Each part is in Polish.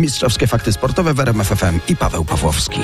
Mistrzowskie fakty sportowe w RMF FM i Paweł Pawłowski.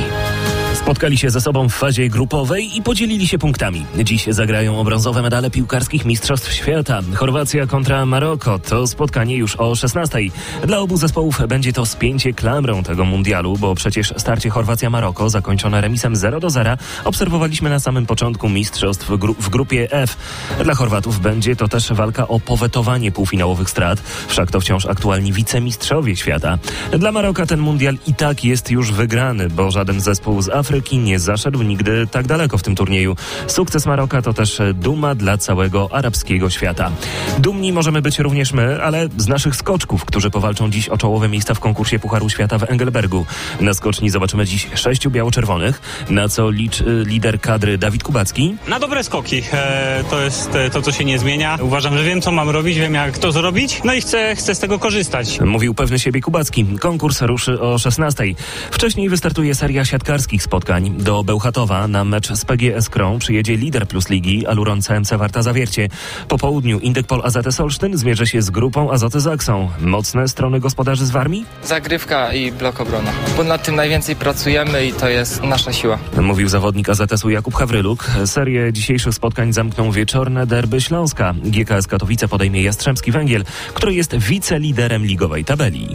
Spotkali się ze sobą w fazie grupowej i podzielili się punktami. Dziś zagrają o brązowe medale piłkarskich Mistrzostw Świata. Chorwacja kontra Maroko to spotkanie już o 16. Dla obu zespołów będzie to spięcie klamrą tego mundialu, bo przecież starcie Chorwacja-Maroko zakończone remisem 0 do 0 obserwowaliśmy na samym początku mistrzostw w, gru w grupie F. Dla Chorwatów będzie to też walka o powetowanie półfinałowych strat, wszak to wciąż aktualni wicemistrzowie świata. Dla Maroka ten mundial i tak jest już wygrany, bo żaden zespół z Afryki Afryki nie zaszedł nigdy tak daleko w tym turnieju. Sukces Maroka to też duma dla całego arabskiego świata. Dumni możemy być również my, ale z naszych skoczków, którzy powalczą dziś o czołowe miejsca w konkursie Pucharu Świata w Engelbergu. Na skoczni zobaczymy dziś sześciu biało-czerwonych, na co licz lider kadry Dawid Kubacki. Na dobre skoki. E, to jest e, to, co się nie zmienia. Uważam, że wiem, co mam robić, wiem, jak to zrobić, no i chcę, chcę z tego korzystać. Mówił pewny siebie Kubacki. Konkurs ruszy o 16. Wcześniej wystartuje seria siatkarskich spotkań spotkań. Do Bełchatowa na mecz z PGS Krą przyjedzie lider plus ligi Aluron CMC Warta Zawiercie. Po południu Indykpol AZS Olsztyn zmierzy się z grupą Azoty Zaksą. Mocne strony gospodarzy z Warmii? Zagrywka i blok obrona. Bo nad tym najwięcej pracujemy i to jest nasza siła. Mówił zawodnik AZS-u Jakub Hawryluk. Serię dzisiejszych spotkań zamkną wieczorne derby Śląska. GKS Katowice podejmie Jastrzębski Węgiel, który jest wiceliderem ligowej tabeli.